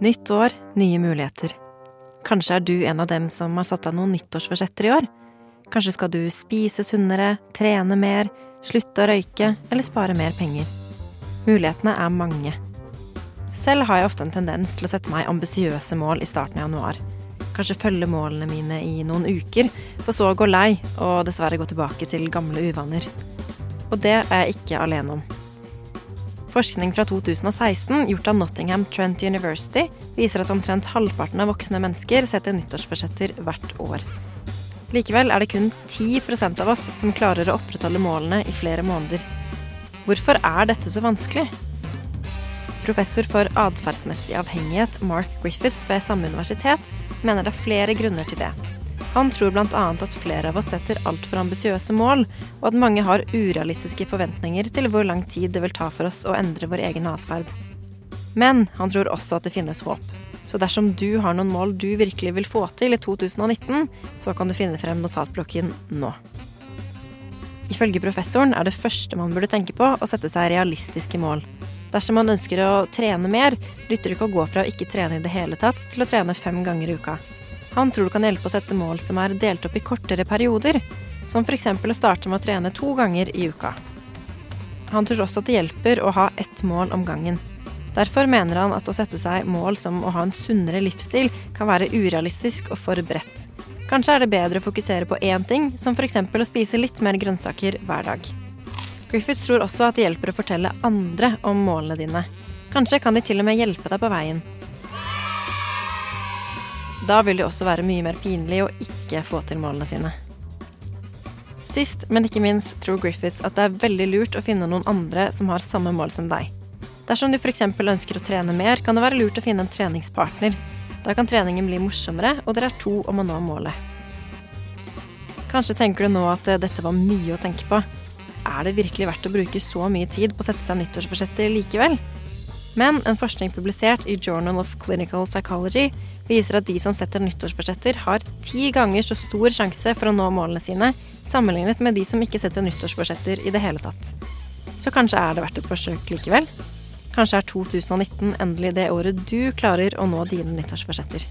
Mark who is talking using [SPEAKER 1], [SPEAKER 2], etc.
[SPEAKER 1] Nytt år, nye muligheter. Kanskje er du en av dem som har satt deg noen nyttårsforsetter i år? Kanskje skal du spise sunnere, trene mer, slutte å røyke eller spare mer penger? Mulighetene er mange. Selv har jeg ofte en tendens til å sette meg ambisiøse mål i starten av januar. Kanskje følge målene mine i noen uker, for så å gå lei og dessverre gå tilbake til gamle uvaner. Og det er jeg ikke alene om. Forskning fra 2016 gjort av Nottingham Trent University viser at omtrent halvparten av voksne mennesker setter nyttårsforsetter hvert år. Likevel er det kun 10% av oss som klarer å opprettholde målene i flere måneder. Hvorfor er dette så vanskelig? Professor for atferdsmessig avhengighet Mark Griffiths ved samme universitet mener det er flere grunner til det. Han tror bl.a. at flere av oss setter altfor ambisiøse mål, og at mange har urealistiske forventninger til hvor lang tid det vil ta for oss å endre vår egen atferd. Men han tror også at det finnes håp. Så dersom du har noen mål du virkelig vil få til i 2019, så kan du finne frem notatblokken nå. Ifølge professoren er det første man burde tenke på, å sette seg realistiske mål. Dersom man ønsker å trene mer, lytter det ikke å gå fra å ikke trene i det hele tatt til å trene fem ganger i uka. Han tror det kan hjelpe å sette mål som er delt opp i kortere perioder, som f.eks. å starte med å trene to ganger i uka. Han tror også at det hjelper å ha ett mål om gangen. Derfor mener han at å sette seg mål som å ha en sunnere livsstil kan være urealistisk og for bredt. Kanskje er det bedre å fokusere på én ting, som f.eks. å spise litt mer grønnsaker hver dag. Griffiths tror også at det hjelper å fortelle andre om målene dine. Kanskje kan de til og med hjelpe deg på veien. Da vil det også være mye mer pinlig å ikke få til målene sine. Sist, men ikke minst, tror Griffiths at det er veldig lurt å finne noen andre som har samme mål som deg. Dersom du f.eks. ønsker å trene mer, kan det være lurt å finne en treningspartner. Da kan treningen bli morsommere, og dere er to om å nå målet. Kanskje tenker du nå at dette var mye å tenke på. Er det virkelig verdt å bruke så mye tid på å sette seg nyttårsforsetter likevel? Men en forskning publisert i Journal of Clinical Psychology viser at de som setter nyttårsforsetter, har ti ganger så stor sjanse for å nå målene sine, sammenlignet med de som ikke setter nyttårsforsetter i det hele tatt. Så kanskje er det verdt et forsøk likevel? Kanskje er 2019 endelig det året du klarer å nå dine nyttårsforsetter.